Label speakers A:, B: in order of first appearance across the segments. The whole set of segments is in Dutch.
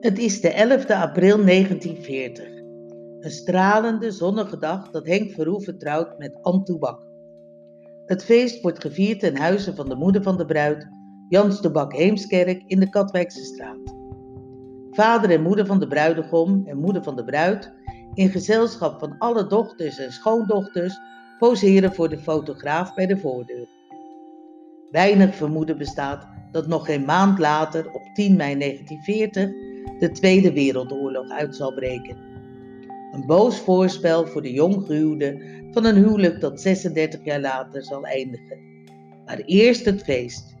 A: Het is de 11e april 1940. Een stralende, zonnige dag dat Henk Verhoeven trouwt met Anne Toebak. Het feest wordt gevierd ten huize van de moeder van de bruid, Jans Toebak Heemskerk in de Katwijkse straat. Vader en moeder van de bruidegom en moeder van de bruid, in gezelschap van alle dochters en schoondochters, poseren voor de fotograaf bij de voordeur. Weinig vermoeden bestaat dat nog geen maand later, op 10 mei 1940, de Tweede Wereldoorlog uit zal breken. Een boos voorspel voor de jonggehuwden van een huwelijk dat 36 jaar later zal eindigen. Maar eerst het feest.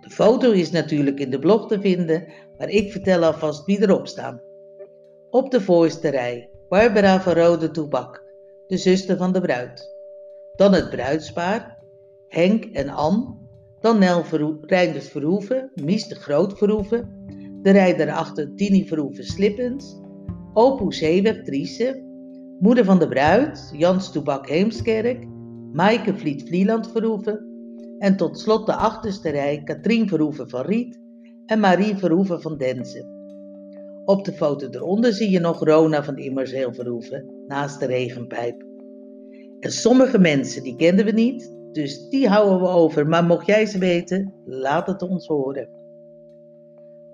A: De foto is natuurlijk in de blog te vinden, maar ik vertel alvast wie erop staan. Op de voorste rij Barbara van Rode Toebak, de zuster van de bruid. Dan het bruidspaar, Henk en Ann. Dan Nel Reinders Verhoeven, Mies de Groot Verhoeven, de rijder achter Tini Verhoeven Slippens, Opus Driese, moeder van de bruid Jans Toebak Heemskerk, Maaike Vliet Vlieland Verhoeven en tot slot de achterste rij Katrien Verhoeven van Riet en Marie Verhoeven van Denzen. Op de foto eronder zie je nog Rona van Immerzeel Verhoeven naast de regenpijp. En sommige mensen die kenden we niet, dus die houden we over. Maar mocht jij ze weten, laat het ons horen.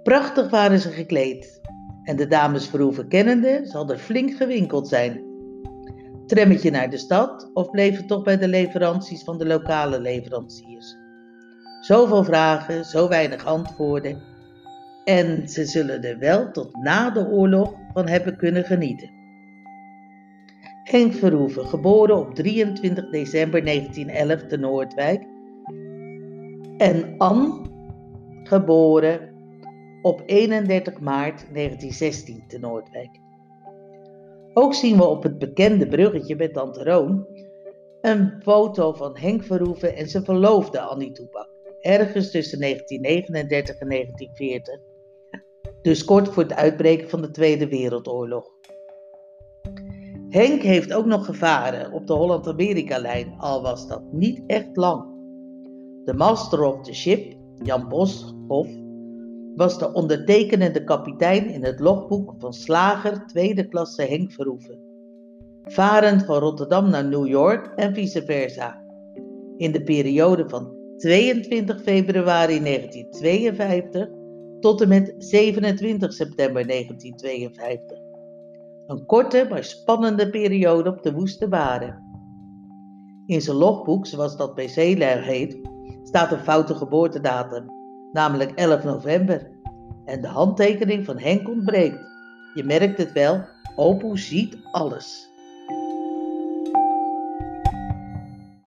A: Prachtig waren ze gekleed. En de dames Verhoeven kennende zal er flink gewinkeld zijn. Trammetje naar de stad of bleef het toch bij de leveranties van de lokale leveranciers? Zoveel vragen, zo weinig antwoorden. En ze zullen er wel tot na de oorlog van hebben kunnen genieten. Henk Verhoeven, geboren op 23 december 1911 te Noordwijk. En Anne, geboren op 31 maart 1916 te Noordwijk. Ook zien we op het bekende bruggetje met Tante Roon een foto van Henk Verhoeven en zijn verloofde Annie Toepak, ergens tussen 1939 en 1940, dus kort voor het uitbreken van de Tweede Wereldoorlog. Henk heeft ook nog gevaren op de Holland-Amerika-lijn, al was dat niet echt lang. De master of the ship, Jan Boshoff, was de ondertekenende kapitein in het logboek van slager tweede klasse Henk Verhoeven. Varend van Rotterdam naar New York en vice versa. In de periode van 22 februari 1952 tot en met 27 september 1952. Een korte maar spannende periode op de Woeste Waren. In zijn logboek, zoals dat bij zeelui heet, staat een foute geboortedatum namelijk 11 november. En de handtekening van Henk ontbreekt. Je merkt het wel, Opel ziet alles.